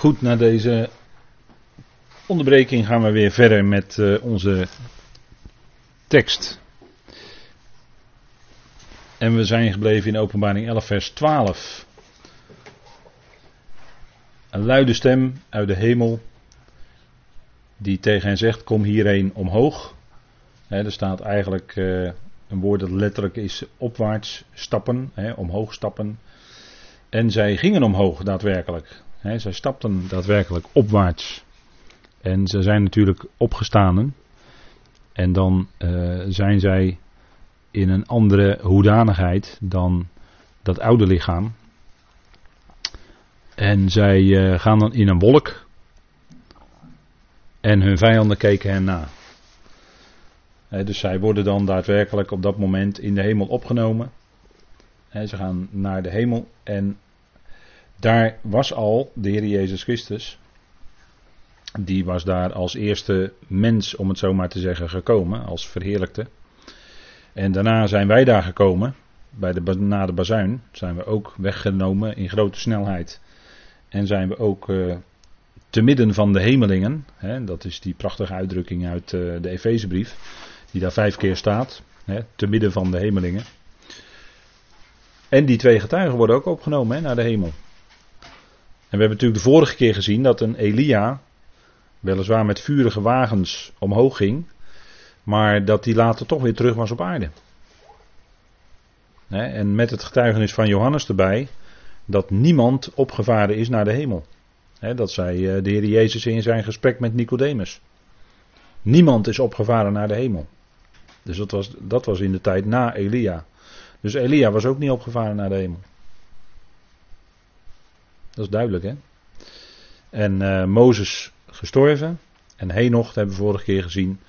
Goed, na deze onderbreking gaan we weer verder met uh, onze tekst. En we zijn gebleven in Openbaring 11, vers 12. Een luide stem uit de hemel, die tegen hen zegt: Kom hierheen omhoog. er staat eigenlijk uh, een woord dat letterlijk is opwaarts stappen, omhoog stappen. En zij gingen omhoog daadwerkelijk. Zij stapten daadwerkelijk opwaarts. En ze zijn natuurlijk opgestanen. En dan uh, zijn zij in een andere hoedanigheid dan dat oude lichaam. En zij uh, gaan dan in een wolk. En hun vijanden keken hen na. Dus zij worden dan daadwerkelijk op dat moment in de hemel opgenomen. He, ze gaan naar de hemel en daar was al de Heer Jezus Christus. Die was daar als eerste mens, om het zo maar te zeggen, gekomen, als verheerlijkte. En daarna zijn wij daar gekomen, bij de, na de bazuin, zijn we ook weggenomen in grote snelheid. En zijn we ook uh, te midden van de hemelingen, hè, dat is die prachtige uitdrukking uit uh, de Efezebrief, die daar vijf keer staat, hè, te midden van de hemelingen. En die twee getuigen worden ook opgenomen hè, naar de hemel. En we hebben natuurlijk de vorige keer gezien dat een Elia, weliswaar met vurige wagens omhoog ging, maar dat die later toch weer terug was op aarde. En met het getuigenis van Johannes erbij, dat niemand opgevaren is naar de hemel. Dat zei eh, de Heer Jezus in zijn gesprek met Nicodemus. Niemand is opgevaren naar de hemel. Dus dat was, dat was in de tijd na Elia. Dus Elia was ook niet opgevaren naar de hemel. Dat is duidelijk, hè? En uh, Mozes gestorven. En Henoch, dat hebben we vorige keer gezien.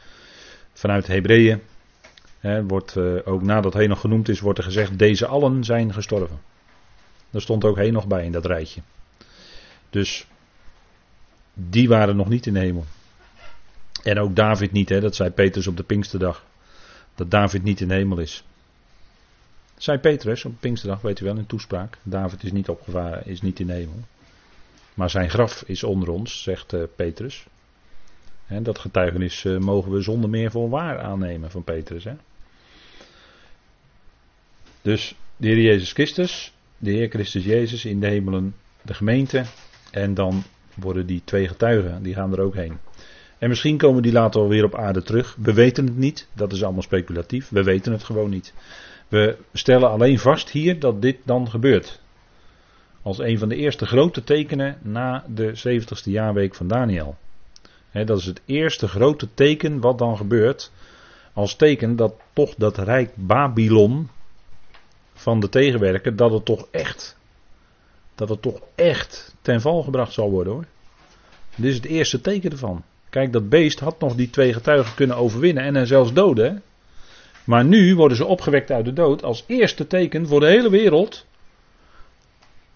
Vanuit Hebreeën. Hè, wordt, uh, ook nadat Henoch genoemd is, wordt er gezegd: deze allen zijn gestorven. Daar stond ook Henoch bij in dat rijtje. Dus die waren nog niet in hemel. En ook David niet, hè, dat zei Petrus op de Pinksterdag. Dat David niet in de hemel is. Zei Petrus op Pinksterdag, weet u wel, in toespraak. David is niet opgevaren, is niet in de hemel. Maar zijn graf is onder ons, zegt uh, Petrus. En dat getuigenis uh, mogen we zonder meer voor waar aannemen van Petrus. Hè? Dus de Heer Jezus Christus, de Heer Christus Jezus in de hemelen, de gemeente. En dan worden die twee getuigen, die gaan er ook heen. En misschien komen die later alweer op aarde terug. We weten het niet, dat is allemaal speculatief. We weten het gewoon niet. We stellen alleen vast hier dat dit dan gebeurt. Als een van de eerste grote tekenen na de 70ste jaarweek van Daniel. dat is het eerste grote teken wat dan gebeurt. Als teken dat toch dat rijk Babylon van de tegenwerker, dat het toch echt, dat het toch echt ten val gebracht zal worden hoor. Dit is het eerste teken ervan. Kijk, dat beest had nog die twee getuigen kunnen overwinnen en hen zelfs doden. Maar nu worden ze opgewekt uit de dood als eerste teken voor de hele wereld.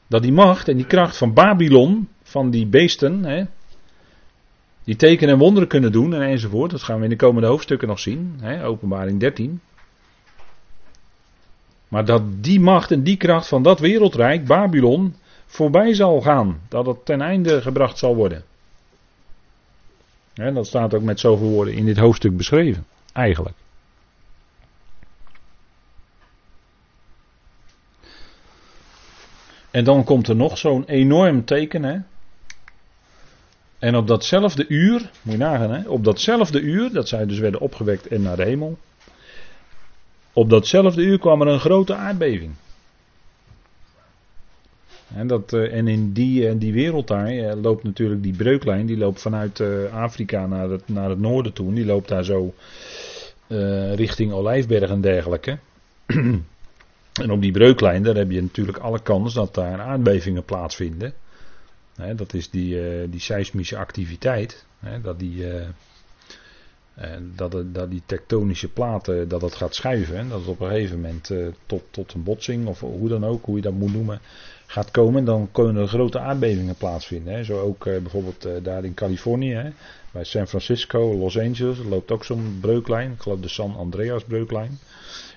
Dat die macht en die kracht van Babylon, van die beesten, hè, die tekenen en wonderen kunnen doen en enzovoort. Dat gaan we in de komende hoofdstukken nog zien. Hè, openbaring 13. Maar dat die macht en die kracht van dat wereldrijk, Babylon, voorbij zal gaan. Dat het ten einde gebracht zal worden. Hè, dat staat ook met zoveel woorden in dit hoofdstuk beschreven. Eigenlijk. En dan komt er nog zo'n enorm teken. Hè? En op datzelfde uur, moet je nagaan, hè? op datzelfde uur, dat zij dus werden opgewekt en naar de hemel. Op datzelfde uur kwam er een grote aardbeving. En, dat, eh, en in die, uh, die wereld daar uh, loopt natuurlijk die breuklijn, die loopt vanuit Afrika naar het, naar het noorden toe. Die loopt daar zo richting Olijfberg en dergelijke. En op die breuklijn, daar heb je natuurlijk alle kans dat daar aardbevingen plaatsvinden. dat is die, uh, die seismische activiteit. dat, die, uh, dat, dat die tektonische platen dat het gaat schuiven. En dat het op een gegeven moment tot, tot een botsing, of hoe dan ook, hoe je dat moet noemen, gaat komen. Dan kunnen er grote aardbevingen plaatsvinden. Zo ook bijvoorbeeld daar in Californië, bij San Francisco, Los Angeles, loopt ook zo'n breuklijn. Ik geloof de San Andreas breuklijn.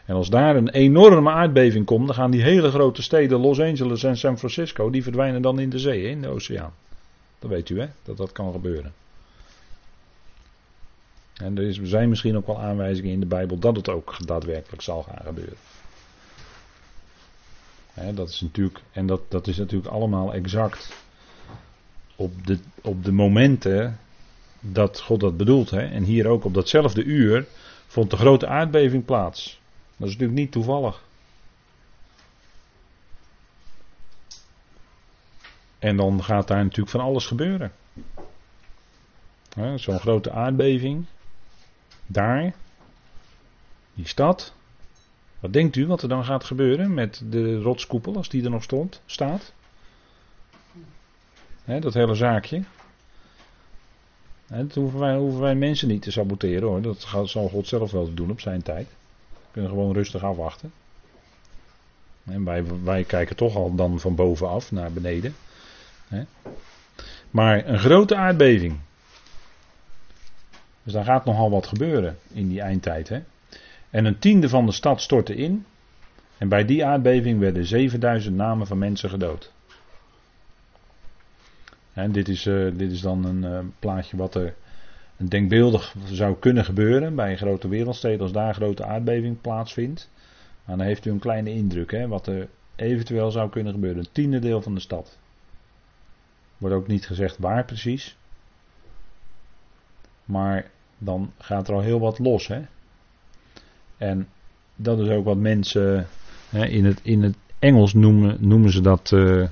En als daar een enorme aardbeving komt, dan gaan die hele grote steden, Los Angeles en San Francisco, die verdwijnen dan in de zee, in de oceaan. Dat weet u hè, dat dat kan gebeuren. En er zijn misschien ook wel aanwijzingen in de Bijbel dat het ook daadwerkelijk zal gaan gebeuren. dat is natuurlijk, en dat, dat is natuurlijk allemaal exact op de, op de momenten dat God dat bedoelt. Hè? En hier ook op datzelfde uur vond de grote aardbeving plaats. Dat is natuurlijk niet toevallig. En dan gaat daar natuurlijk van alles gebeuren. Zo'n grote aardbeving. Daar. Die stad. Wat denkt u wat er dan gaat gebeuren met de rotskoepel als die er nog stond, staat? dat hele zaakje. dat hoeven wij, hoeven wij mensen niet te saboteren hoor. Dat zal God zelf wel doen op zijn tijd. Kunnen gewoon rustig afwachten. En wij, wij kijken toch al dan van bovenaf naar beneden. Maar een grote aardbeving. Dus daar gaat nogal wat gebeuren in die eindtijd. Hè? En een tiende van de stad stortte in. En bij die aardbeving werden 7000 namen van mensen gedood. En dit, is, uh, dit is dan een uh, plaatje wat er denkbeeldig zou kunnen gebeuren bij een grote wereldsteden als daar een grote aardbeving plaatsvindt. Maar dan heeft u een kleine indruk hè, wat er eventueel zou kunnen gebeuren. Een tiende deel van de stad. Wordt ook niet gezegd waar precies. Maar dan gaat er al heel wat los. Hè? En dat is ook wat mensen hè, in, het, in het Engels noemen, noemen ze dat. Uh,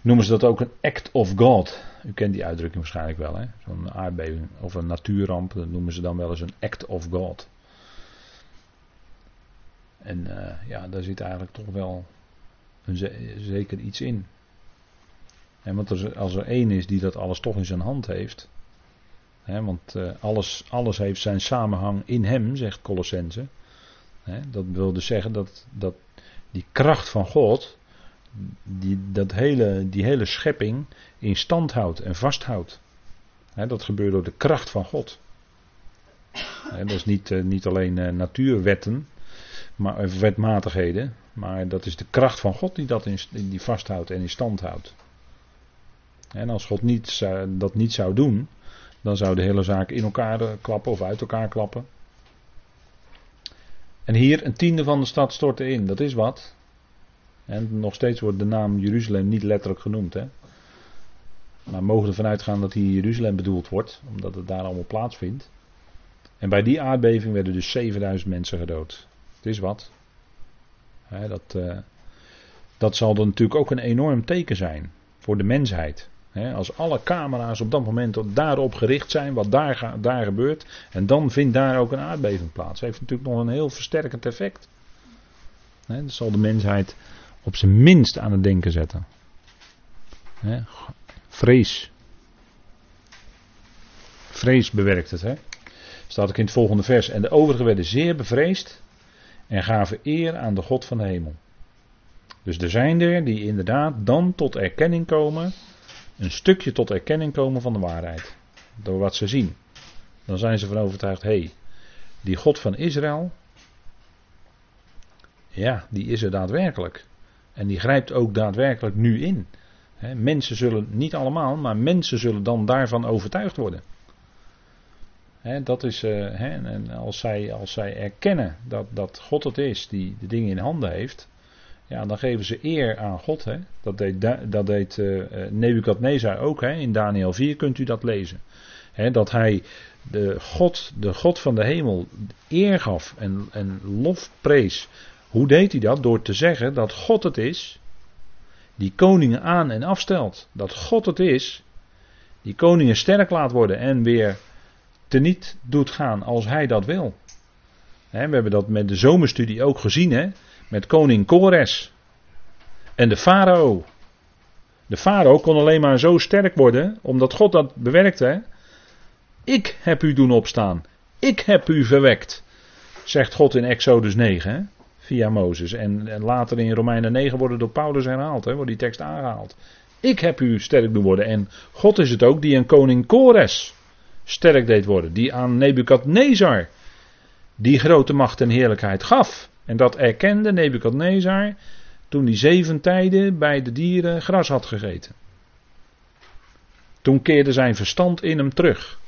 noemen ze dat ook een act of God. U kent die uitdrukking waarschijnlijk wel. Zo'n aardbeving of een natuurramp. Dat noemen ze dan wel eens een act of God. En uh, ja, daar zit eigenlijk toch wel een zeker iets in. En want als er één is die dat alles toch in zijn hand heeft. Hè, want uh, alles, alles heeft zijn samenhang in hem, zegt Colossense. Hè, dat wil dus zeggen dat, dat die kracht van God. Die, dat hele, die hele schepping in stand houdt en vasthoudt. Dat gebeurt door de kracht van God. dat is niet, uh, niet alleen uh, natuurwetten, maar, wetmatigheden. Maar dat is de kracht van God die dat in, die vasthoudt en in stand houdt. En als God niet, dat niet zou doen, dan zou de hele zaak in elkaar eh, klappen of uit elkaar klappen. En hier een tiende van de stad stortte in, dat is wat. En nog steeds wordt de naam Jeruzalem niet letterlijk genoemd. Hè? Maar mogen ervan uitgaan dat hier Jeruzalem bedoeld wordt, omdat het daar allemaal plaatsvindt. En bij die aardbeving werden dus 7000 mensen gedood. Het is wat. dat, uh, dat zal dan natuurlijk ook een enorm teken zijn voor de mensheid als alle camera's op dat moment daarop gericht zijn, wat daar, daar gebeurt, en dan vindt daar ook een aardbeving plaats. Heeft natuurlijk nog een heel versterkend effect. dat zal de mensheid op zijn minst aan het denken zetten. vrees. Vrees bewerkt het. Hè? Staat ook in het volgende vers. En de overigen werden zeer bevreesd en gaven eer aan de God van de hemel. Dus er zijn er die inderdaad dan tot erkenning komen een stukje tot erkenning komen van de waarheid. Door wat ze zien. Dan zijn ze van overtuigd, hé, hey, die God van Israël, ja, die is er daadwerkelijk. En die grijpt ook daadwerkelijk nu in. mensen zullen, niet allemaal, maar mensen zullen dan daarvan overtuigd worden. dat is, uh, en als zij, als zij erkennen dat, dat God het is die de dingen in handen heeft, ja, dan geven ze eer aan God. Dat deed, dat deed uh, Nebukadnezar ook. In Daniel 4 kunt u dat lezen. Dat hij de God, de God van de hemel eer gaf en, en lof prees. Hoe deed hij dat? Door te zeggen dat God het is die koningen aan en afstelt. Dat God het is die koningen sterk laat worden en weer teniet doet gaan als hij dat wil. we hebben dat met de zomerstudie ook gezien. Hè? met koning Kores en de farao. De farao kon alleen maar zo sterk worden omdat God dat bewerkte. Ik heb u doen opstaan. Ik heb u verwekt. Zegt God in Exodus 9 hè, via Mozes. En, later in Romeinen 9 wordt het door Paulus herhaald. Hè, wordt die tekst aangehaald. Ik heb u sterk doen worden. En God is het ook die een koning Kores sterk deed worden. Die aan Nebukadnezar die grote macht en heerlijkheid gaf. En dat erkende Nebukadnezar toen hij zeven tijden bij de dieren gras had gegeten. Toen keerde zijn verstand in hem terug.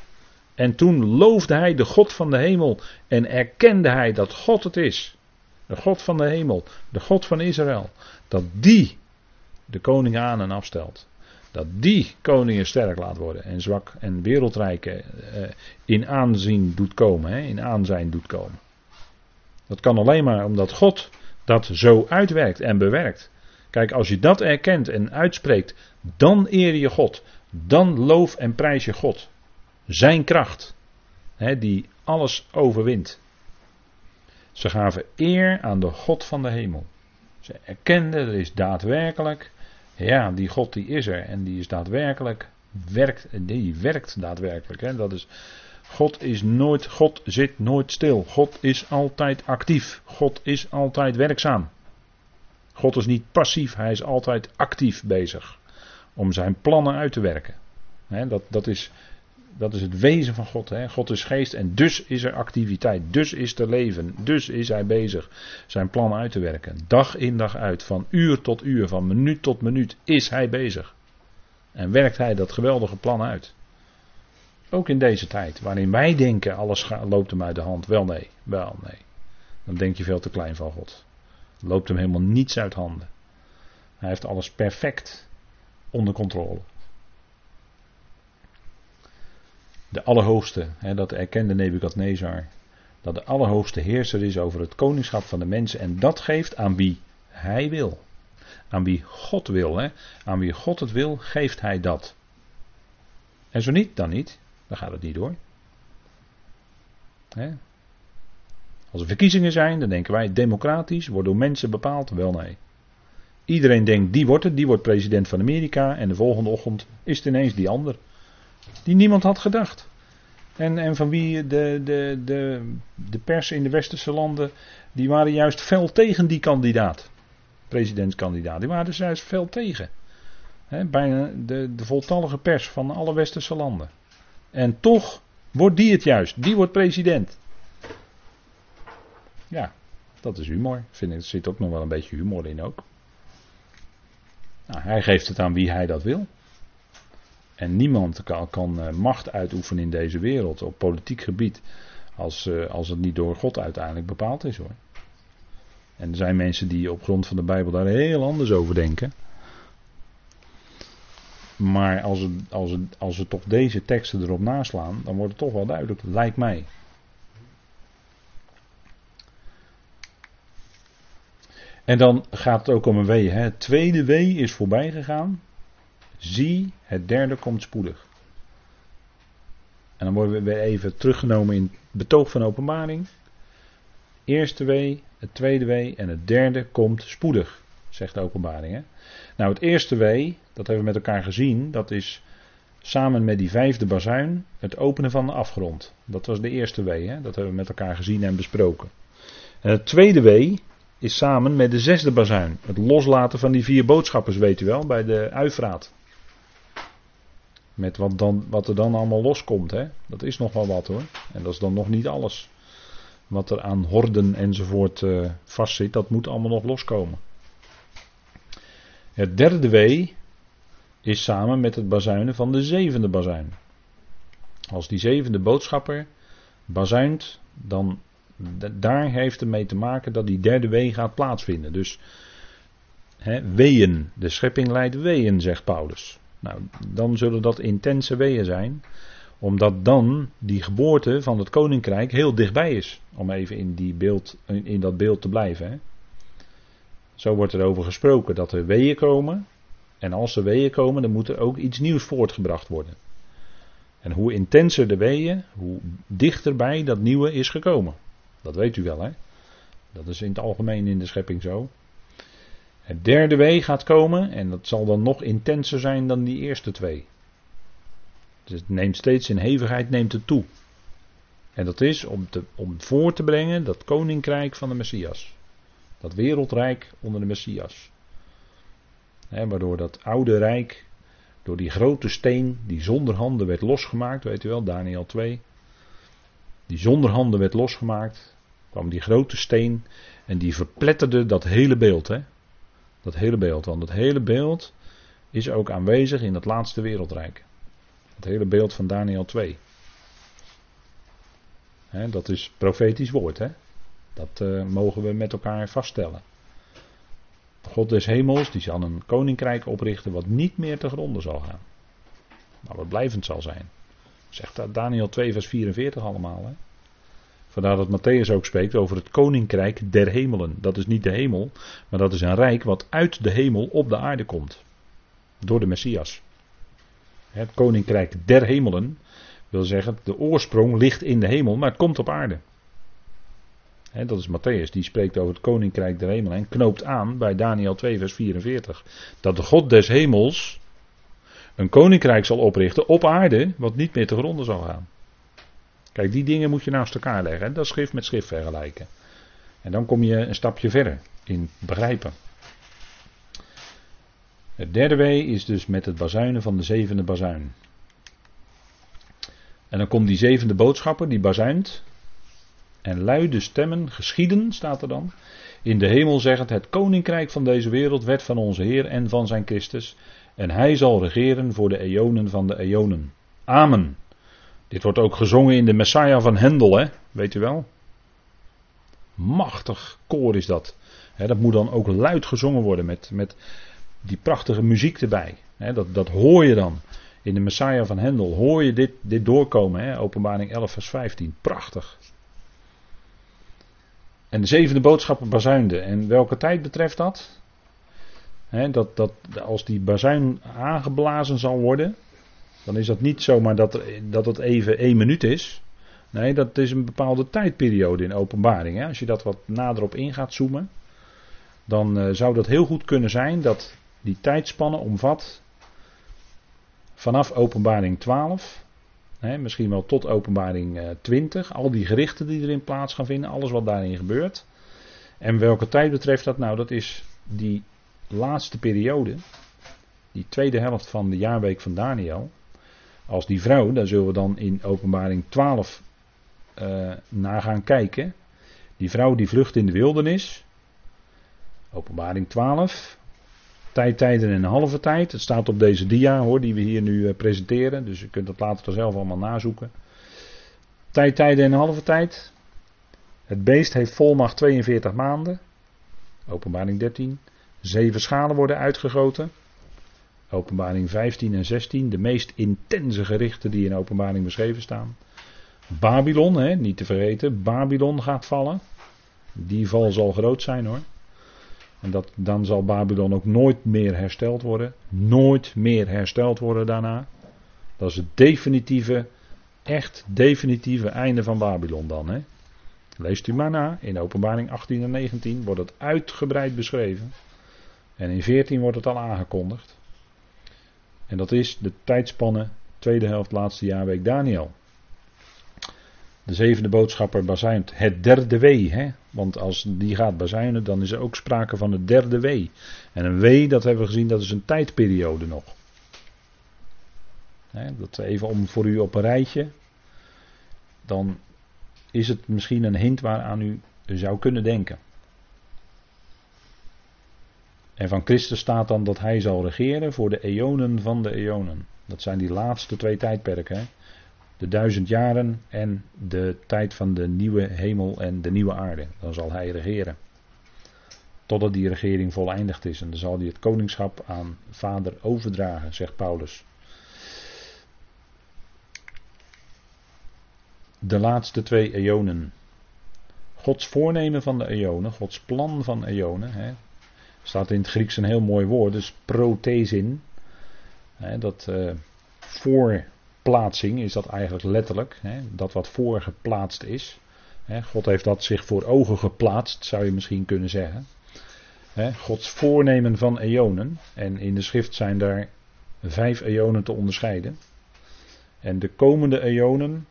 En toen loofde hij de God van de hemel en erkende hij dat God het is. De God van de hemel, de God van Israël. Dat die de koning aan en afstelt. Dat die koningen sterk laat worden en zwak en wereldrijke eh, in aanzien doet komen, in aanzijn doet komen. Dat kan alleen maar omdat God dat zo uitwerkt en bewerkt. Kijk, als je dat erkent en uitspreekt, dan eer je God. Dan loof en prijs je God. Zijn kracht, die alles overwint. Ze gaven eer aan de God van de hemel. Ze erkenden, er is daadwerkelijk ja, die God die is er en die is daadwerkelijk, werkt, die werkt daadwerkelijk. Hè. Dat is, God is nooit, God zit nooit stil. God is altijd actief. God is altijd werkzaam. God is niet passief, hij is altijd actief bezig om zijn plannen uit te werken. dat, dat is dat is het wezen van God. Hè? God is geest en dus is er activiteit. Dus is er leven. Dus is hij bezig zijn plan uit te werken. Dag in dag uit. Van uur tot uur. Van minuut tot minuut is hij bezig. En werkt hij dat geweldige plan uit. Ook in deze tijd. Waarin wij denken alles loopt hem uit de hand. Wel nee. Wel nee. Dan denk je veel te klein van God. Loopt hem helemaal niets uit handen. Hij heeft alles perfect onder controle. De Allerhoogste, hè, dat erkende Nebukadnezar, dat de Allerhoogste heerser is over het koningschap van de mensen en dat geeft aan wie hij wil. Aan wie God wil, hè. aan wie God het wil, geeft hij dat. En zo niet, dan niet. Dan gaat het niet door. Hè? Als er verkiezingen zijn, dan denken wij democratisch, wordt door mensen bepaald. Wel nee. Iedereen denkt, die wordt het, die wordt president van Amerika. En de volgende ochtend is het ineens die ander. Die niemand had gedacht. En, en van wie de, de, de, de pers in de westerse landen, die waren juist fel tegen die kandidaat. Presidentskandidaat. Die waren dus juist fel tegen. bijna de, de voltallige pers van alle westerse landen. En toch wordt die het juist. Die wordt president. Ja, dat is humor. Vind ik, er zit ook nog wel een beetje humor in ook. Nou, hij geeft het aan wie hij dat wil. En niemand kan, kan eh, macht uitoefenen in deze wereld op politiek gebied als, eh, als het niet door God uiteindelijk bepaald is hoor. En er zijn mensen die op grond van de Bijbel daar heel anders over denken. Maar als, het, als, het, als we toch deze teksten erop naslaan, dan wordt het toch wel duidelijk, lijkt mij. En dan gaat het ook om een wee. Het tweede wee is voorbij gegaan. Zie, het derde komt spoedig. En dan worden we weer even teruggenomen in het betoog van openbaring. Eerste wee, het tweede wee en het derde komt spoedig, zegt de openbaring. Hè? Nou, het eerste wee, dat hebben we met elkaar gezien, dat is samen met die vijfde bazuin het openen van de afgrond. Dat was de eerste wee, hè? dat hebben we met elkaar gezien en besproken. En het tweede wee is samen met de zesde bazuin. Het loslaten van die vier boodschappers, weet u wel, bij de Uifraat. Met wat, dan, wat er dan allemaal loskomt. Hè? Dat is nog wel wat hoor. En dat is dan nog niet alles. Wat er aan horden enzovoort uh, vastzit, dat moet allemaal nog loskomen. Het derde wee is samen met het bazuinen van de zevende bazuin. Als die zevende boodschapper bazuint, dan daar heeft het mee te maken dat die derde wee gaat plaatsvinden. Dus he, weeën, de schepping leidt weeën, zegt Paulus. Nou, dan zullen dat intense weeën zijn, omdat dan die geboorte van het koninkrijk heel dichtbij is. Om even in, die beeld, in dat beeld te blijven. Hè. Zo wordt er over gesproken dat er weeën komen. En als er weeën komen, dan moet er ook iets nieuws voortgebracht worden. En hoe intenser de weeën, hoe dichterbij dat nieuwe is gekomen. Dat weet u wel, hè? Dat is in het algemeen in de schepping zo. Het derde wee gaat komen en dat zal dan nog intenser zijn dan die eerste twee. Dus het neemt steeds in hevigheid neemt het toe. En dat is om, te, om voor te brengen dat koninkrijk van de Messias. Dat wereldrijk onder de Messias. waardoor dat oude rijk, door die grote steen die zonder handen werd losgemaakt, weet u wel, Daniel 2. Die zonder handen werd losgemaakt, kwam die grote steen en die verpletterde dat hele beeld. Hè? Dat hele beeld. Want het hele beeld is ook aanwezig in het laatste wereldrijk. Het hele beeld van Daniel 2. dat is profetisch woord, hè? Dat uh, mogen we met elkaar vaststellen. God des hemels, die zal een koninkrijk oprichten wat niet meer te gronden zal gaan. Maar wat blijvend zal zijn. Zegt Daniel 2 vers 44 allemaal. Hè? Vandaar dat Matthäus ook spreekt over het koninkrijk der hemelen. Dat is niet de hemel, maar dat is een rijk wat uit de hemel op de aarde komt. Door de Messias. Het koninkrijk der hemelen wil zeggen, de oorsprong ligt in de hemel, maar het komt op aarde. dat is Matthäus, die spreekt over het koninkrijk der hemelen en knoopt aan bij Daniel 2, vers 44. Dat de God des hemels een koninkrijk zal oprichten op aarde, wat niet meer te gronden zal gaan. Kijk, die dingen moet je naast elkaar leggen. Dat schrift met schrift vergelijken. En dan kom je een stapje verder in begrijpen. Het derde W is dus met het bazuinen van de zevende bazuin. En dan komt die zevende boodschapper, die bazuint. En luide stemmen geschieden, staat er dan. In de hemel zegt het koninkrijk van deze wereld werd van onze Heer en van zijn Christus. En hij zal regeren voor de eonen van de eonen. Amen. Dit wordt ook gezongen in de Messiah van Hendel, hè? weet u wel? Machtig koor is dat. dat moet dan ook luid gezongen worden met, met die prachtige muziek erbij. dat, dat hoor je dan. In de Messiah van Hendel hoor je dit, dit doorkomen. Hè? Openbaring 11 vers 15. Prachtig. En de zevende boodschapper bazuinde. En welke tijd betreft dat? dat, dat als die bazuin aangeblazen zal worden, dan is dat niet zomaar dat, dat het even één minuut is. Nee, dat is een bepaalde tijdperiode in openbaring. Hè. Als je dat wat nader op in gaat zoomen, dan uh, zou dat heel goed kunnen zijn dat die tijdspanne omvat vanaf openbaring 12, hè, misschien wel tot openbaring uh, 20, al die gerichten die erin plaats gaan vinden, alles wat daarin gebeurt. En welke tijd betreft dat nou? Dat is die laatste periode, die tweede helft van de jaarweek van Daniel, als die vrouw, daar zullen we dan in openbaring 12 uh, eh, naar gaan kijken. Die vrouw die vlucht in de wildernis, openbaring 12, tijd, tijden en een halve tijd. Het staat op deze dia hoor, die we hier nu uh, presenteren, dus je kunt dat later zelf allemaal nazoeken. Tijd, tijden en een halve tijd. Het beest heeft volmacht 42 maanden. Openbaring 13. Zeven schalen worden uitgegoten. Openbaring 15 en 16, de meest intense gerichten die in openbaring beschreven staan. Babylon, hè, niet te vergeten, Babylon gaat vallen. Die val zal groot zijn hoor. En dat, dan zal Babylon ook nooit meer hersteld worden. Nooit meer hersteld worden daarna. Dat is het definitieve, echt definitieve einde van Babylon dan. Hè. Leest u maar na. In openbaring 18 en 19 wordt het uitgebreid beschreven. En in 14 wordt het al aangekondigd. En dat is de tijdspanne, tweede helft, laatste jaarweek Daniel. De zevende boodschapper bazuint het derde wee. Hè? Want als die gaat bazuinen, dan is er ook sprake van het derde wee. En een wee, dat hebben we gezien, dat is een tijdperiode nog. Hè, dat even om voor u op een rijtje. Dan is het misschien een hint waaraan u zou kunnen denken. En van Christus staat dan dat hij zal regeren voor de eonen van de eonen. Dat zijn die laatste twee tijdperken. Hè? De duizend jaren en de tijd van de nieuwe hemel en de nieuwe aarde. Dan zal hij regeren. Totdat die regering voleindigd is. En dan zal hij het koningschap aan vader overdragen, zegt Paulus. De laatste twee eonen. Gods voornemen van de eonen, Gods plan van eonen. Hè, staat in het Grieks een heel mooi woord, dus prothesin. dat uh, voorplaatsing is dat eigenlijk letterlijk, dat wat voorgeplaatst is. God heeft dat zich voor ogen geplaatst, zou je misschien kunnen zeggen. Gods voornemen van eonen. En in de schrift zijn daar vijf eonen te onderscheiden. En de komende eonen,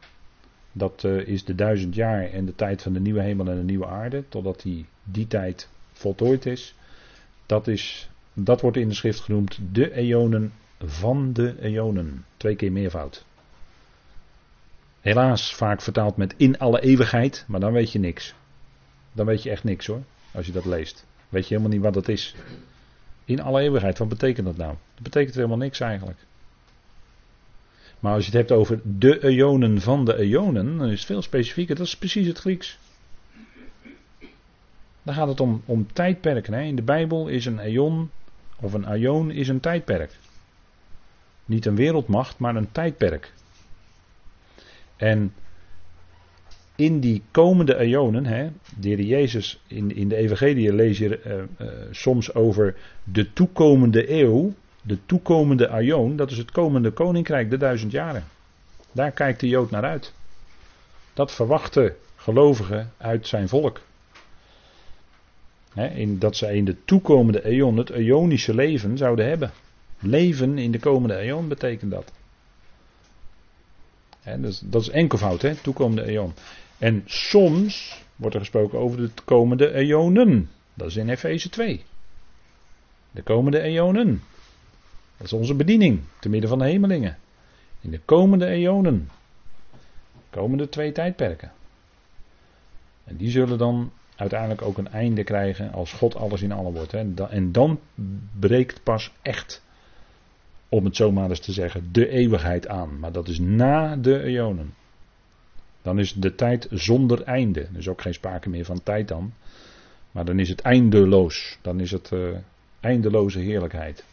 dat uh, is de duizend jaar en de tijd van de nieuwe hemel en de nieuwe aarde, totdat die, die tijd voltooid is. Dat, is, dat wordt in de schrift genoemd de eonen van de eonen. Twee keer meervoud. Helaas vaak vertaald met in alle eeuwigheid, maar dan weet je niks. Dan weet je echt niks hoor, als je dat leest. Weet je helemaal niet wat dat is. In alle eeuwigheid, wat betekent dat nou? Dat betekent helemaal niks eigenlijk. Maar als je het hebt over de eonen van de eonen, dan is het veel specifieker. Dat is precies het Grieks. Dan gaat het om, om tijdperken. Hè. In de Bijbel is een eon of een aion is een tijdperk. Niet een wereldmacht, maar een tijdperk. En in die komende eonen, hè, de Jezus, in, in de evangelie lees je uh, uh, soms over de toekomende eeuw, de toekomende aion, dat is het komende koninkrijk, de duizend jaren. Daar kijkt de Jood naar uit. Dat verwachten gelovigen uit zijn volk. In, dat zij in de toekomende eon het eonische leven zouden hebben. Leven in de komende eon betekent dat. Dus, dat is enkelvoud, hè, toekomende eon. En soms wordt er gesproken over de komende eonen. Dat is in Efeze 2. De komende eonen. Dat is onze bediening, te midden van de hemelingen. In de komende eonen. Komende twee tijdperken. En die zullen dan uiteindelijk ook een einde krijgen als God alles in allen wordt. Hè. En dan breekt pas echt, om het zo maar eens te zeggen, de eeuwigheid aan. Maar dat is na de eonen. Dan is de tijd zonder einde. Is ook geen sprake meer van tijd dan. Maar dan is het eindeloos. Dan is het uh, eindeloze heerlijkheid.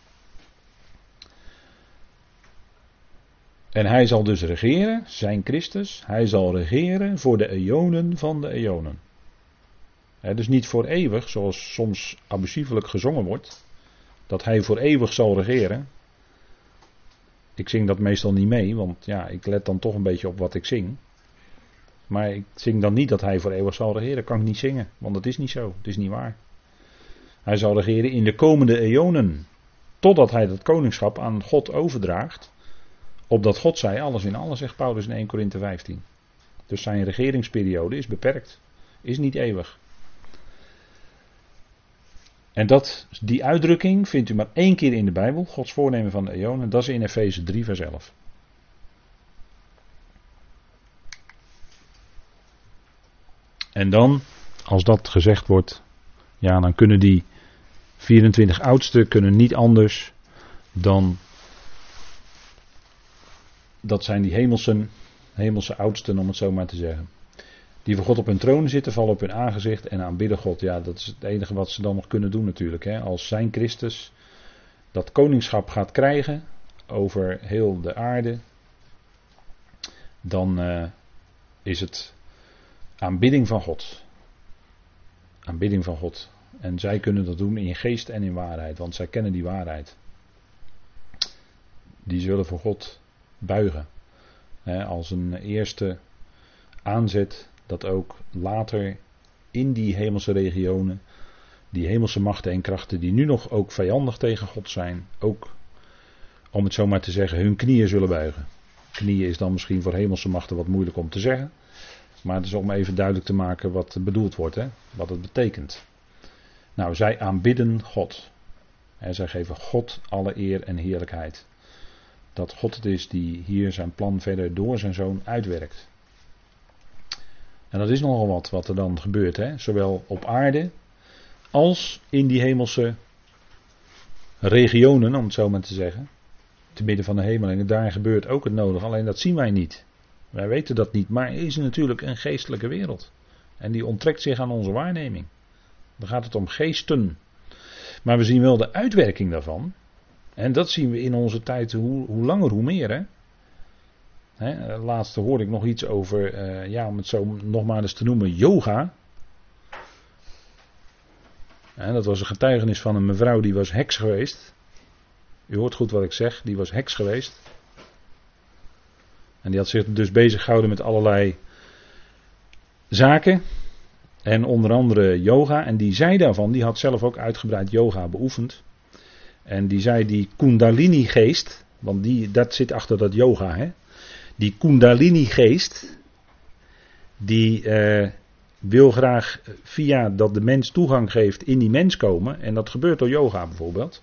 En hij zal dus regeren, zijn Christus, hij zal regeren voor de eonen van de eonen. Dus niet voor eeuwig, zoals soms abusievelijk gezongen wordt, dat hij voor eeuwig zal regeren. Ik zing dat meestal niet mee, want ja, ik let dan toch een beetje op wat ik zing. Maar ik zing dan niet dat hij voor eeuwig zal regeren. Dat kan ik niet zingen, want dat is niet zo. Het is niet waar. Hij zal regeren in de komende eonen. Totdat hij dat koningschap aan God overdraagt. Opdat God zei alles in alles, zegt Paulus in 1 Korinthe 15. Dus zijn regeringsperiode is beperkt. Is niet eeuwig. En dat, die uitdrukking vindt u maar één keer in de Bijbel. Gods voornemen van de eonen. Dat is in Efeze 3 vers 11. En dan, als dat gezegd wordt, ja, dan kunnen die 24 oudsten kunnen niet anders dan dat zijn die hemelse, hemelse oudsten, om het zo maar te zeggen. Die voor God op hun troon zitten, vallen op hun aangezicht en aanbidden God. Ja, dat is het enige wat ze dan nog kunnen doen natuurlijk. Hè. Als zijn Christus dat koningschap gaat krijgen over heel de aarde, dan uh, is het Aanbidding van God. Aanbidding van God. En zij kunnen dat doen in geest en in waarheid, want zij kennen die waarheid. Die zullen voor God buigen. als een eerste aanzet dat ook later in die hemelse regionen, die hemelse machten en krachten die nu nog ook vijandig tegen God zijn, ook om het zo maar te zeggen, hun knieën zullen buigen. Knieën is dan misschien voor hemelse machten wat moeilijk om te zeggen. Maar het is om even duidelijk te maken wat bedoeld wordt, hè? wat het betekent. Nou, zij aanbidden God. En zij geven God alle eer en heerlijkheid. Dat God het is die hier zijn plan verder door zijn zoon uitwerkt. En dat is nogal wat wat er dan gebeurt, hè? zowel op aarde als in die hemelse regionen, om het zo maar te zeggen. Te midden van de hemelingen, daar gebeurt ook het nodig, alleen dat zien wij niet. Wij weten dat niet, maar er is natuurlijk een geestelijke wereld. En die onttrekt zich aan onze waarneming. Dan gaat het om geesten. Maar we zien wel de uitwerking daarvan. En dat zien we in onze tijd hoe, hoe langer hoe meer. Hè? Hè, laatste hoorde ik nog iets over, uh, ja, om het zo nog maar eens te noemen, yoga. Dat was een getuigenis van een mevrouw die was heks geweest. U hoort goed wat ik zeg, die was heks geweest. En die had zich dus bezig gehouden met allerlei zaken. En onder andere yoga. En die zei daarvan, die had zelf ook uitgebreid yoga beoefend. En die zei die Kundalini geest. Want die, dat zit achter dat yoga. Hè? Die Kundalini geest. Die eh, wil graag via dat de mens toegang geeft in die mens komen. En dat gebeurt door yoga bijvoorbeeld.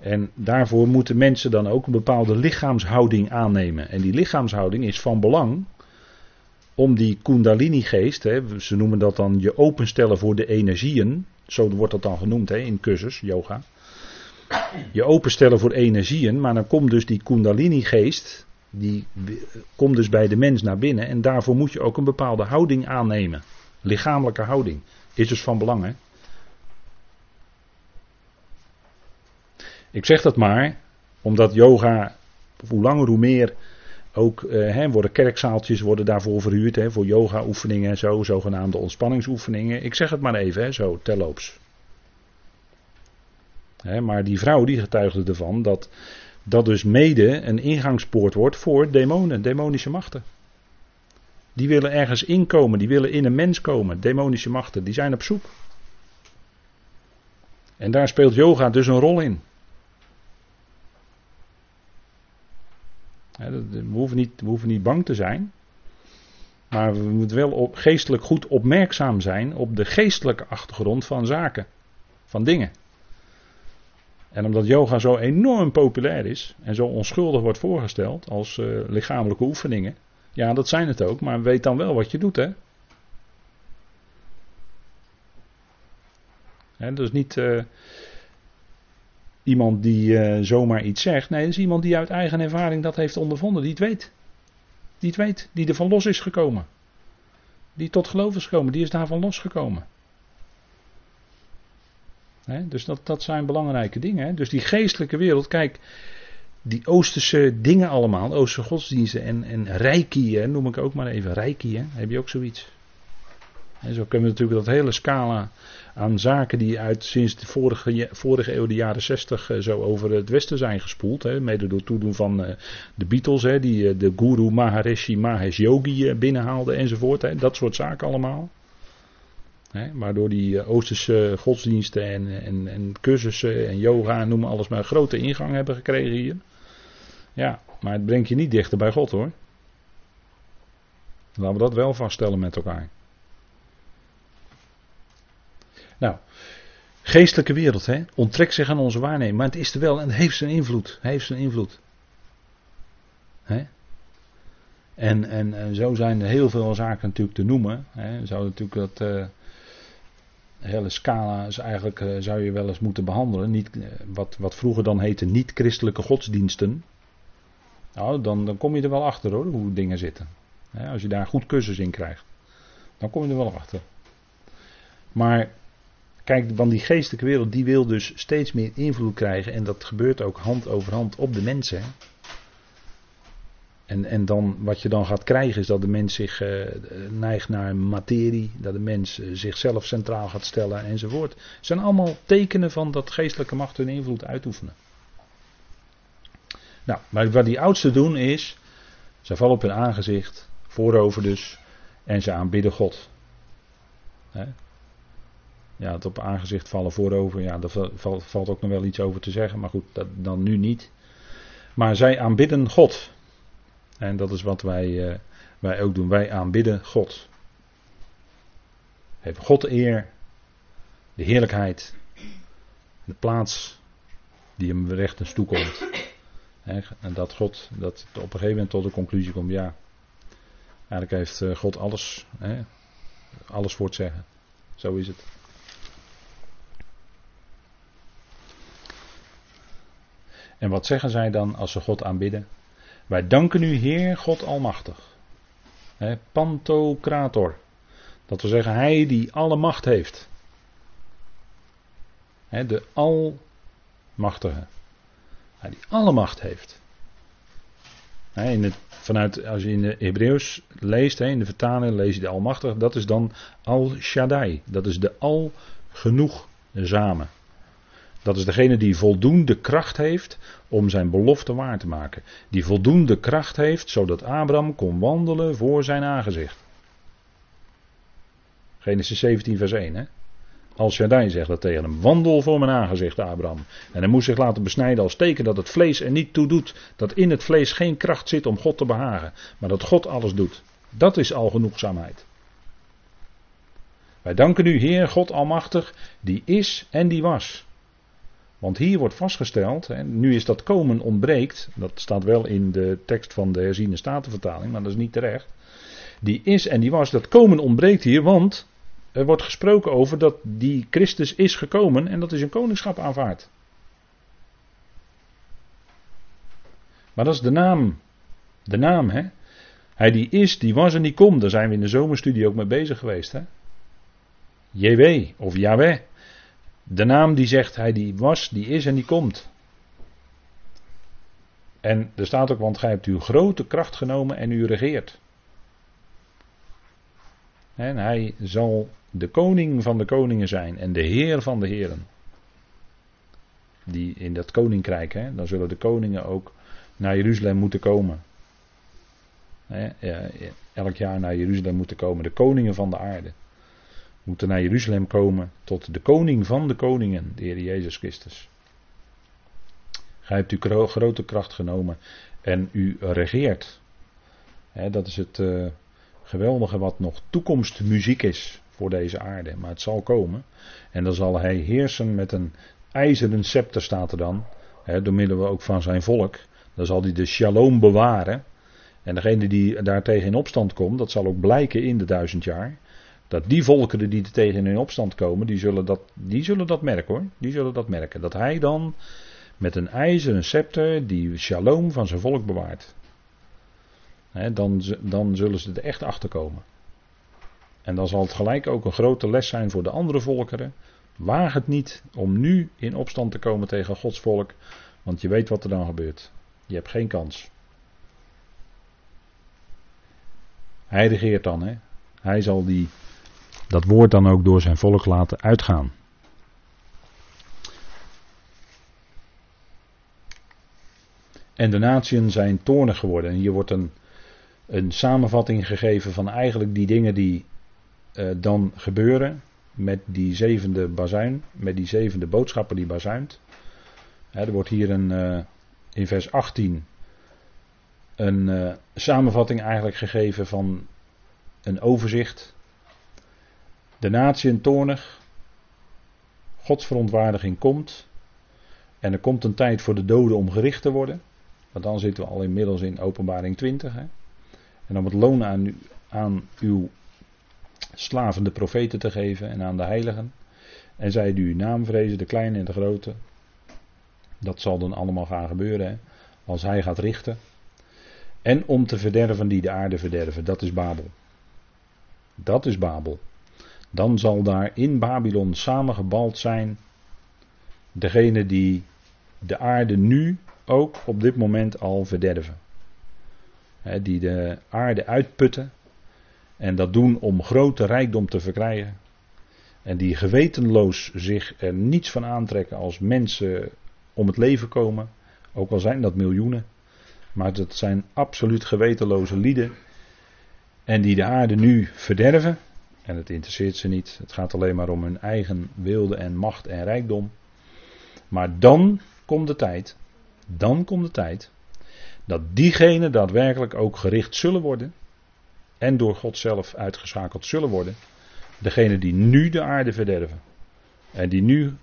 En daarvoor moeten mensen dan ook een bepaalde lichaamshouding aannemen. En die lichaamshouding is van belang om die Kundalini-geest, ze noemen dat dan je openstellen voor de energieën, zo wordt dat dan genoemd hè, in cursus, yoga. Je openstellen voor energieën, maar dan komt dus die Kundalini-geest die komt dus bij de mens naar binnen. En daarvoor moet je ook een bepaalde houding aannemen. Lichamelijke houding. Is dus van belang, hè? Ik zeg dat maar, omdat yoga, hoe langer hoe meer, ook eh, worden kerkzaaltjes worden daarvoor verhuurd, hè, voor yoga-oefeningen en zo, zogenaamde ontspanningsoefeningen. Ik zeg het maar even, hè, zo, terloops. Maar die vrouw die getuigde ervan dat dat dus mede een ingangspoort wordt voor demonen, demonische machten. Die willen ergens inkomen, die willen in een mens komen, demonische machten, die zijn op zoek. En daar speelt yoga dus een rol in. We hoeven niet, hoeven niet bang te zijn. Maar we moeten wel op, geestelijk goed opmerkzaam zijn op de geestelijke achtergrond van zaken, van dingen. En omdat yoga zo enorm populair is en zo onschuldig wordt voorgesteld als uh, lichamelijke oefeningen. Ja, dat zijn het ook, maar weet dan wel wat je doet, hè? He, dus niet uh, iemand die uh, zomaar iets zegt. Nee, dat is iemand die uit eigen ervaring dat heeft ondervonden, die het weet. Die het weet, die er van los is gekomen. Die tot geloof is gekomen, die is daarvan losgekomen dus dat, dat zijn belangrijke dingen. Dus die geestelijke wereld, kijk, die Oosterse dingen allemaal, Oosterse godsdiensten en, en reiki, noem ik ook maar even, reiki, heb je ook zoiets. En zo kunnen we natuurlijk dat hele scala aan zaken die uit sinds de vorige, vorige eeuw, de jaren 60, eh, zo over het Westen zijn gespoeld. Hè, mede door toedoen van uh, de Beatles, hè, die uh, de Guru Maharishi Mahesh Yogi binnenhaalden enzovoort. Hè, dat soort zaken allemaal. Hè, waardoor die eh, Oosterse godsdiensten en, en, en cursussen en yoga, noem alles maar, grote ingang hebben gekregen hier. Ja, maar het brengt je niet dichter bij God hoor. Laten we dat wel vaststellen met elkaar. Nou, geestelijke wereld, hè, onttrekt zich aan onze waarneming, maar het is er wel en het heeft zijn invloed. Heeft zijn invloed. Hè? En, en, en, zo zijn er heel veel zaken natuurlijk te noemen. Hè. Zou natuurlijk dat. Uh, hele scala is eigenlijk, uh, zou je wel eens moeten behandelen. Niet, uh, wat, wat vroeger dan heette niet-christelijke godsdiensten. Nou, dan, dan kom je er wel achter hoor, hoe dingen zitten. als je daar goed cursus in krijgt, dan kom je er wel achter. Maar kijk, want die geestelijke wereld die wil dus steeds meer invloed krijgen. En dat gebeurt ook hand over hand op de mensen. En, en dan, wat je dan gaat krijgen is dat de mens zich uh, neigt naar materie, dat de mens uh, zichzelf centraal gaat stellen enzovoort. Het zijn allemaal tekenen van dat geestelijke macht hun invloed uitoefenen. Nou, maar wat die oudsten doen is, ze vallen op hun aangezicht, voorover dus, en ze aanbidden God. Ja, het op aangezicht vallen voorover, ja, daar valt, valt ook nog wel iets over te zeggen, maar goed, dat dan nu niet. Maar zij aanbidden God. En dat is wat wij, uh, wij ook doen. Wij aanbidden God. Geven God de eer, de heerlijkheid, de plaats die hem rechtens toekomt. En dat God dat op een gegeven moment tot de conclusie komt, ja, eigenlijk heeft eh, God alles, hè, alles voor het zeggen. Zo is het. En wat zeggen zij dan als ze God aanbidden? Wij danken u, Heer God Almachtig. He, Pantocrator. Dat wil zeggen, Hij die alle macht heeft. He, de Almachtige. Hij die alle macht heeft. in het, vanuit, als je in de Hebreeuws leest, in de vertaling lees je de Almachtige, dat is dan Al-Shaddai. Dat is de Al-Genoegzame. Dat is degene die voldoende kracht heeft om zijn belofte waar te maken. Die voldoende kracht heeft zodat Abraham kon wandelen voor zijn aangezicht. Genesis 17 vers 1 hè. Als Shaddai zegt dat tegen hem, wandel voor mijn aangezicht Abraham. En hij moest zich laten besnijden als teken dat het vlees er niet toe doet. Dat in het vlees geen kracht zit om God te behagen. Maar dat God alles doet. Dat is al genoegzaamheid. Wij danken u Heer God Almachtig, die is en die was. Want hier wordt vastgesteld, en nu is dat komen ontbreekt, dat staat wel in de tekst van de herziene statenvertaling, maar dat is niet terecht. Die is en die was, dat komen ontbreekt hier, want er wordt gesproken over dat die Christus is gekomen en dat is een koningschap aanvaard. Maar dat is de naam De naam, hè? Hij die is, die was en die komt. Daar zijn we in de zomerstudie ook mee bezig geweest, hè? JW of Yahweh. De naam die zegt hij die was, die is en die komt. En er staat ook, want gij hebt uw grote kracht genomen en u regeert. En hij zal de koning van de koningen zijn en de heer van de heren. Die in dat koninkrijk, hè, dan zullen de koningen ook naar Jeruzalem moeten komen. Hè, elk jaar naar Jeruzalem moeten komen. De koningen van de aarde moeten naar Jeruzalem komen tot de koning van de koningen, de Heer Jezus Christus. Gij hebt uw grote kracht genomen en u regeert. dat is het uh, geweldige wat nog toekomstmuziek is voor deze aarde. Maar het zal komen. En dan zal hij heersen met een ijzeren scepter, staat er dan. door middel ook van zijn volk. Dan zal hij de shalom bewaren. En degene die daartegen in opstand komt, dat zal ook blijken in de duizend jaar. Dat die volkeren die er tegen in opstand komen, die zullen dat, die zullen dat merken hoor. Die zullen dat merken. Dat hij dan met een ijzeren scepter die shalom van zijn volk bewaart. dan, dan zullen ze er echt achter komen. En dan zal het gelijk ook een grote les zijn voor de andere volkeren. Waag het niet om nu in opstand te komen tegen Gods volk, want je weet wat er dan gebeurt. Je hebt geen kans. Hij regeert dan, hè? Hij zal die, dat woord dan ook door zijn volk laten uitgaan. En de natieën zijn toornig geworden. En hier wordt een, een samenvatting gegeven van eigenlijk die dingen die uh, dan gebeuren met die zevende bazuin, met die zevende boodschappen die bazuint. er wordt hier een, uh, in vers 18 een uh, samenvatting eigenlijk gegeven van een overzicht. De natie toornig, Gods verontwaardiging komt en er komt een tijd voor de doden om gericht te worden. Want dan zitten we al inmiddels in openbaring 20. Hè? En om het loon aan, aan uw slaven de profeten te geven en aan de heiligen. En zij die uw naam vrezen, de kleine en de grote. Dat zal dan allemaal gaan gebeuren als hij gaat richten. En om te verderven die de aarde verderven, dat is Babel. Dat is Babel. Dan zal daar in Babylon samengebald zijn degene die de aarde nu ook op dit moment al verderven. die de aarde uitputten en dat doen om grote rijkdom te verkrijgen. En die gewetenloos zich er niets van aantrekken als mensen om het leven komen. Ook al zijn dat miljoenen. Maar het zijn absoluut gewetenloze lieden. En die de aarde nu verderven. En het interesseert ze niet. Het gaat alleen maar om hun eigen wilde en macht en rijkdom. Maar dan komt de tijd dan komt de tijd dat diegenen daadwerkelijk ook gericht zullen worden en door God zelf uitgeschakeld zullen worden. Degenen die nu de aarde verderven en die nu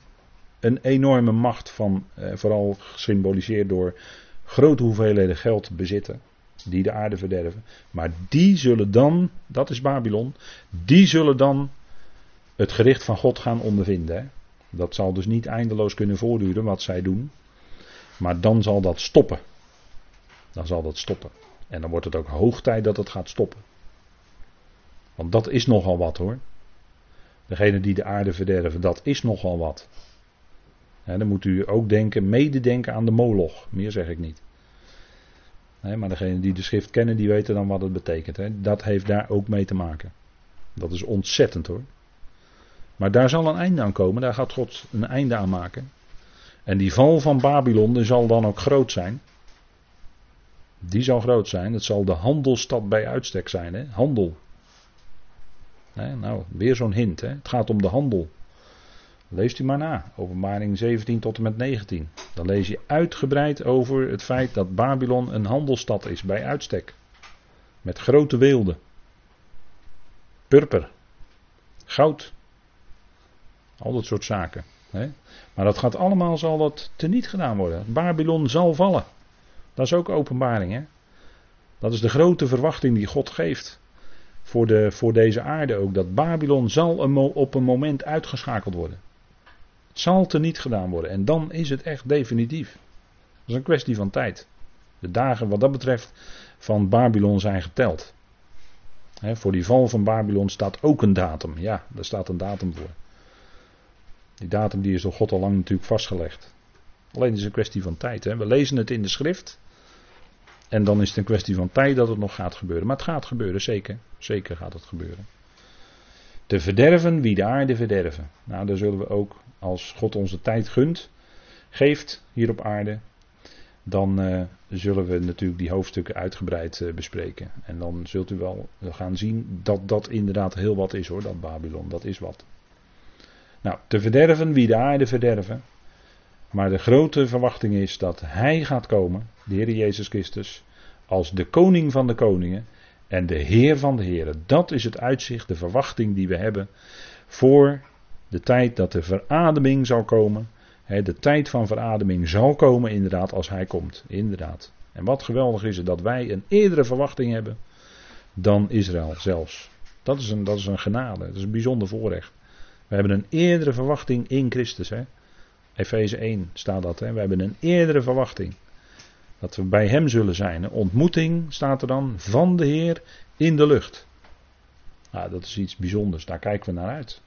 een enorme macht van, eh, vooral gesymboliseerd door grote hoeveelheden geld bezitten, die de aarde verderven. Maar die zullen dan, dat is Babylon, die zullen dan het gericht van God gaan ondervinden. Dat zal dus niet eindeloos kunnen voortduren wat zij doen. Maar dan zal dat stoppen. Dan zal dat stoppen. En dan wordt het ook hoog tijd dat het gaat stoppen. Want dat is nogal wat hoor. Degene die de aarde verderven, dat is nogal wat. dan moet u ook denken, mededenken aan de moloch. Meer zeg ik niet. Maar degene die de schrift kennen, die weten dan wat het betekent. Dat heeft daar ook mee te maken. Dat is ontzettend hoor. Maar daar zal een einde aan komen. Daar gaat God een einde aan maken. En die val van Babylon zal dan ook groot zijn. Die zal groot zijn. Het zal de handelstad bij uitstek zijn. Hè? Handel. nou, weer zo'n hint. Hè? Het gaat om de handel. Leest u maar na. Openbaring 17 tot en met 19. Dan lees je uitgebreid over het feit dat Babylon een handelstad is bij uitstek. Met grote weelde. Purper. Goud. Al dat soort zaken. Maar dat gaat allemaal, zal dat teniet gedaan worden. Babylon zal vallen. Dat is ook openbaring. Hè? Dat is de grote verwachting die God geeft. Voor, de, voor deze aarde ook. Dat Babylon zal op een moment uitgeschakeld worden. Zal teniet gedaan worden. En dan is het echt definitief. Dat is een kwestie van tijd. De dagen wat dat betreft van Babylon zijn geteld. voor die val van Babylon staat ook een datum. Ja, daar staat een datum voor. Die datum die is door God al lang natuurlijk vastgelegd. Alleen is het een kwestie van tijd. We lezen het in de schrift. En dan is het een kwestie van tijd dat het nog gaat gebeuren. Maar het gaat gebeuren, zeker. Zeker gaat het gebeuren. Te verderven wie de aarde verderven. Nou, daar zullen we ook, als God onze tijd gunt, geeft hier op aarde, dan uh, zullen we natuurlijk die hoofdstukken uitgebreid uh, bespreken. En dan zult u wel gaan zien dat dat inderdaad heel wat is hoor, dat Babylon, dat is wat. Nou, te verderven wie de aarde verderven. Maar de grote verwachting is dat Hij gaat komen, de Heer Jezus Christus, als de koning van de koningen en de Heer van de Heren. Dat is het uitzicht, de verwachting die we hebben voor de tijd dat de verademing zal komen. De tijd van verademing zal komen inderdaad als Hij komt, inderdaad. En wat geweldig is het dat wij een eerdere verwachting hebben dan Israël zelfs. Dat is een, dat is een genade, dat is een bijzonder voorrecht. We hebben een eerdere verwachting in Christus. Efeze 1 staat dat. Hè? We hebben een eerdere verwachting. Dat we bij Hem zullen zijn. Ontmoeting staat er dan van de Heer in de lucht. Nou, dat is iets bijzonders. Daar kijken we naar uit.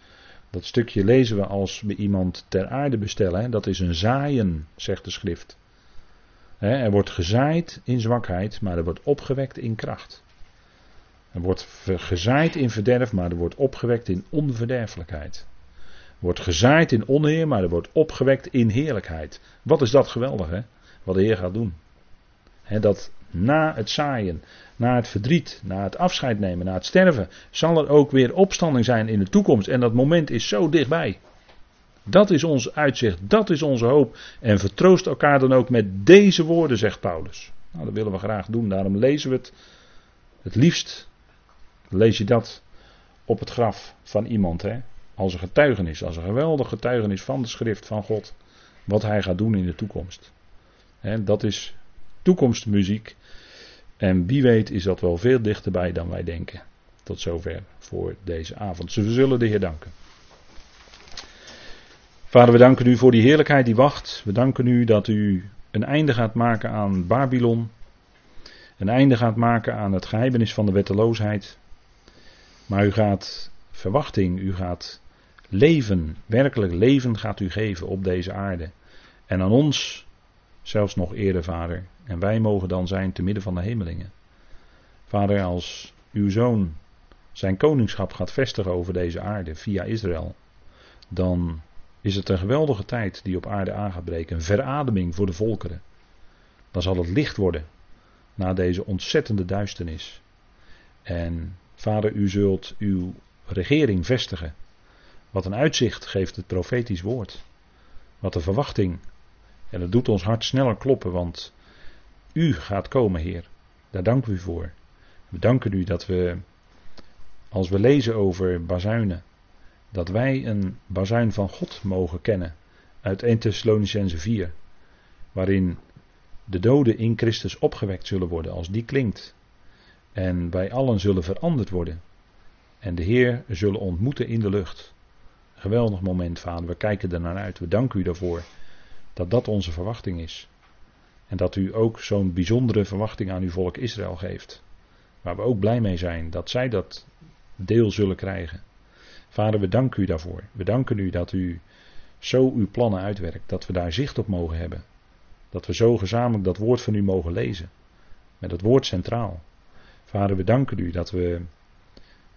Dat stukje lezen we als we iemand ter aarde bestellen. Dat is een zaaien, zegt de schrift. er wordt gezaaid in zwakheid, maar er wordt opgewekt in kracht. Er wordt gezaaid in verderf, maar er wordt opgewekt in onverderfelijkheid wordt gezaaid in onheer, maar er wordt opgewekt in heerlijkheid. Wat is dat geweldig, hè? Wat de Heer gaat doen. dat na het zaaien, na het verdriet, na het afscheid nemen, na het sterven, zal er ook weer opstanding zijn in de toekomst. En dat moment is zo dichtbij. Dat is ons uitzicht, dat is onze hoop. En vertroost elkaar dan ook met deze woorden, zegt Paulus. Nou, dat willen we graag doen, daarom lezen we het. Het liefst lees je dat op het graf van iemand. Hè? Als een getuigenis, als een geweldig getuigenis van de schrift van God. Wat hij gaat doen in de toekomst. dat is toekomstmuziek. En wie weet is dat wel veel dichterbij dan wij denken. Tot zover voor deze avond. we zullen de Heer danken. Vader, we danken u voor die heerlijkheid die wacht. We danken u dat u een einde gaat maken aan Babylon. Een einde gaat maken aan het geheimenis van de wetteloosheid. Maar u gaat verwachting, u gaat leven, werkelijk leven gaat u geven op deze aarde. En aan ons zelfs nog eerder, Vader. En wij mogen dan zijn te midden van de hemelingen. Vader, als uw zoon zijn koningschap gaat vestigen over deze aarde via Israël, dan is het een geweldige tijd die op aarde aan gaat breken. Een verademing voor de volkeren. Dan zal het licht worden na deze ontzettende duisternis. En Vader, u zult uw regering vestigen. Wat een uitzicht geeft het profetisch woord. Wat een verwachting. En dat doet ons hart sneller kloppen, want u gaat komen, Heer. Daar danken we u voor. We danken u dat we, als we lezen over bazuinen, dat wij een bazuin van God mogen kennen. Uit 1 Thessalonicense 4, waarin de doden in Christus opgewekt zullen worden als die klinkt. En wij allen zullen veranderd worden. En de Heer zullen ontmoeten in de lucht. Geweldig moment, vader. We kijken er naar uit. We danken u daarvoor dat dat onze verwachting is. En dat u ook zo'n bijzondere verwachting aan uw volk Israël geeft. Waar we ook blij mee zijn dat zij dat deel zullen krijgen. Vader, we danken u daarvoor. We danken u dat u zo uw plannen uitwerkt. Dat we daar zicht op mogen hebben. Dat we zo gezamenlijk dat woord van u mogen lezen. Met het woord centraal. Vader, we danken u dat we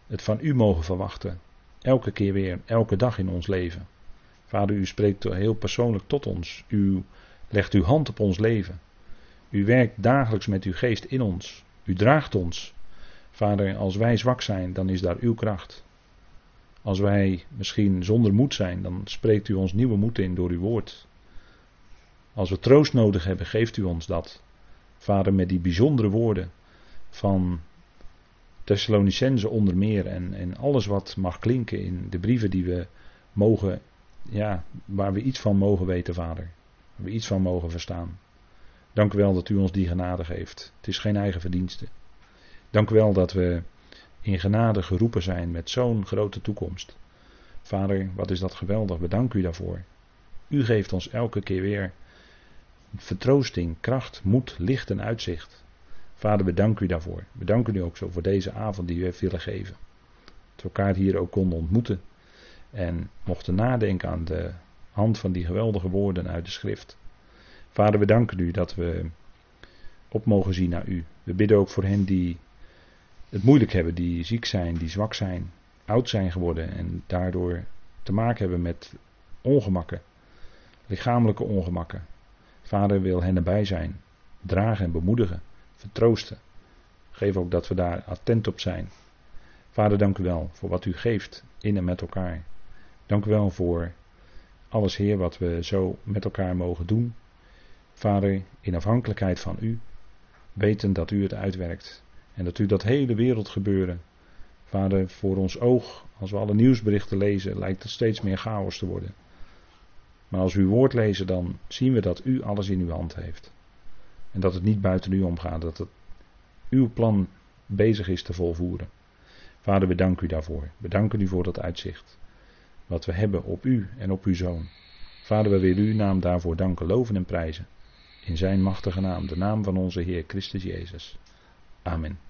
het van u mogen verwachten. Elke keer weer, elke dag in ons leven. Vader, u spreekt heel persoonlijk tot ons. U legt uw hand op ons leven. U werkt dagelijks met uw geest in ons. U draagt ons. Vader, als wij zwak zijn, dan is daar uw kracht. Als wij misschien zonder moed zijn, dan spreekt u ons nieuwe moed in door uw woord. Als we troost nodig hebben, geeft u ons dat. Vader, met die bijzondere woorden van Thessalonicense onder meer en, en alles wat mag klinken in de brieven die we mogen, ja, waar we iets van mogen weten, Vader. Waar we iets van mogen verstaan. Dank u wel dat u ons die genade geeft. Het is geen eigen verdienste. Dank u wel dat we in genade geroepen zijn met zo'n grote toekomst. Vader, wat is dat geweldig. Bedank u daarvoor. U geeft ons elke keer weer vertroosting, kracht, moed, licht en uitzicht. Vader, we danken u daarvoor. We danken u ook zo voor deze avond die u heeft willen geven. Dat we elkaar hier ook konden ontmoeten. En mochten nadenken aan de hand van die geweldige woorden uit de schrift. Vader, we danken u dat we op mogen zien naar u. We bidden ook voor hen die het moeilijk hebben, die ziek zijn, die zwak zijn, oud zijn geworden en daardoor te maken hebben met ongemakken, lichamelijke ongemakken. Vader wil hen erbij zijn, dragen en bemoedigen, vertroosten. Geef ook dat we daar attent op zijn. Vader, dank u wel voor wat u geeft in en met elkaar. Dank u wel voor alles, Heer, wat we zo met elkaar mogen doen. Vader, in afhankelijkheid van u, weten dat u het uitwerkt. En dat u dat hele wereldgebeuren, Vader, voor ons oog, als we alle nieuwsberichten lezen, lijkt het steeds meer chaos te worden. Maar als we uw woord lezen, dan zien we dat u alles in uw hand heeft. En dat het niet buiten u omgaat, dat het uw plan bezig is te volvoeren. Vader, we danken u daarvoor. We danken u voor dat uitzicht. Wat we hebben op u en op uw zoon. Vader, we willen uw naam daarvoor danken, loven en prijzen. In zijn machtige naam, de naam van onze Heer Christus Jezus. Amen.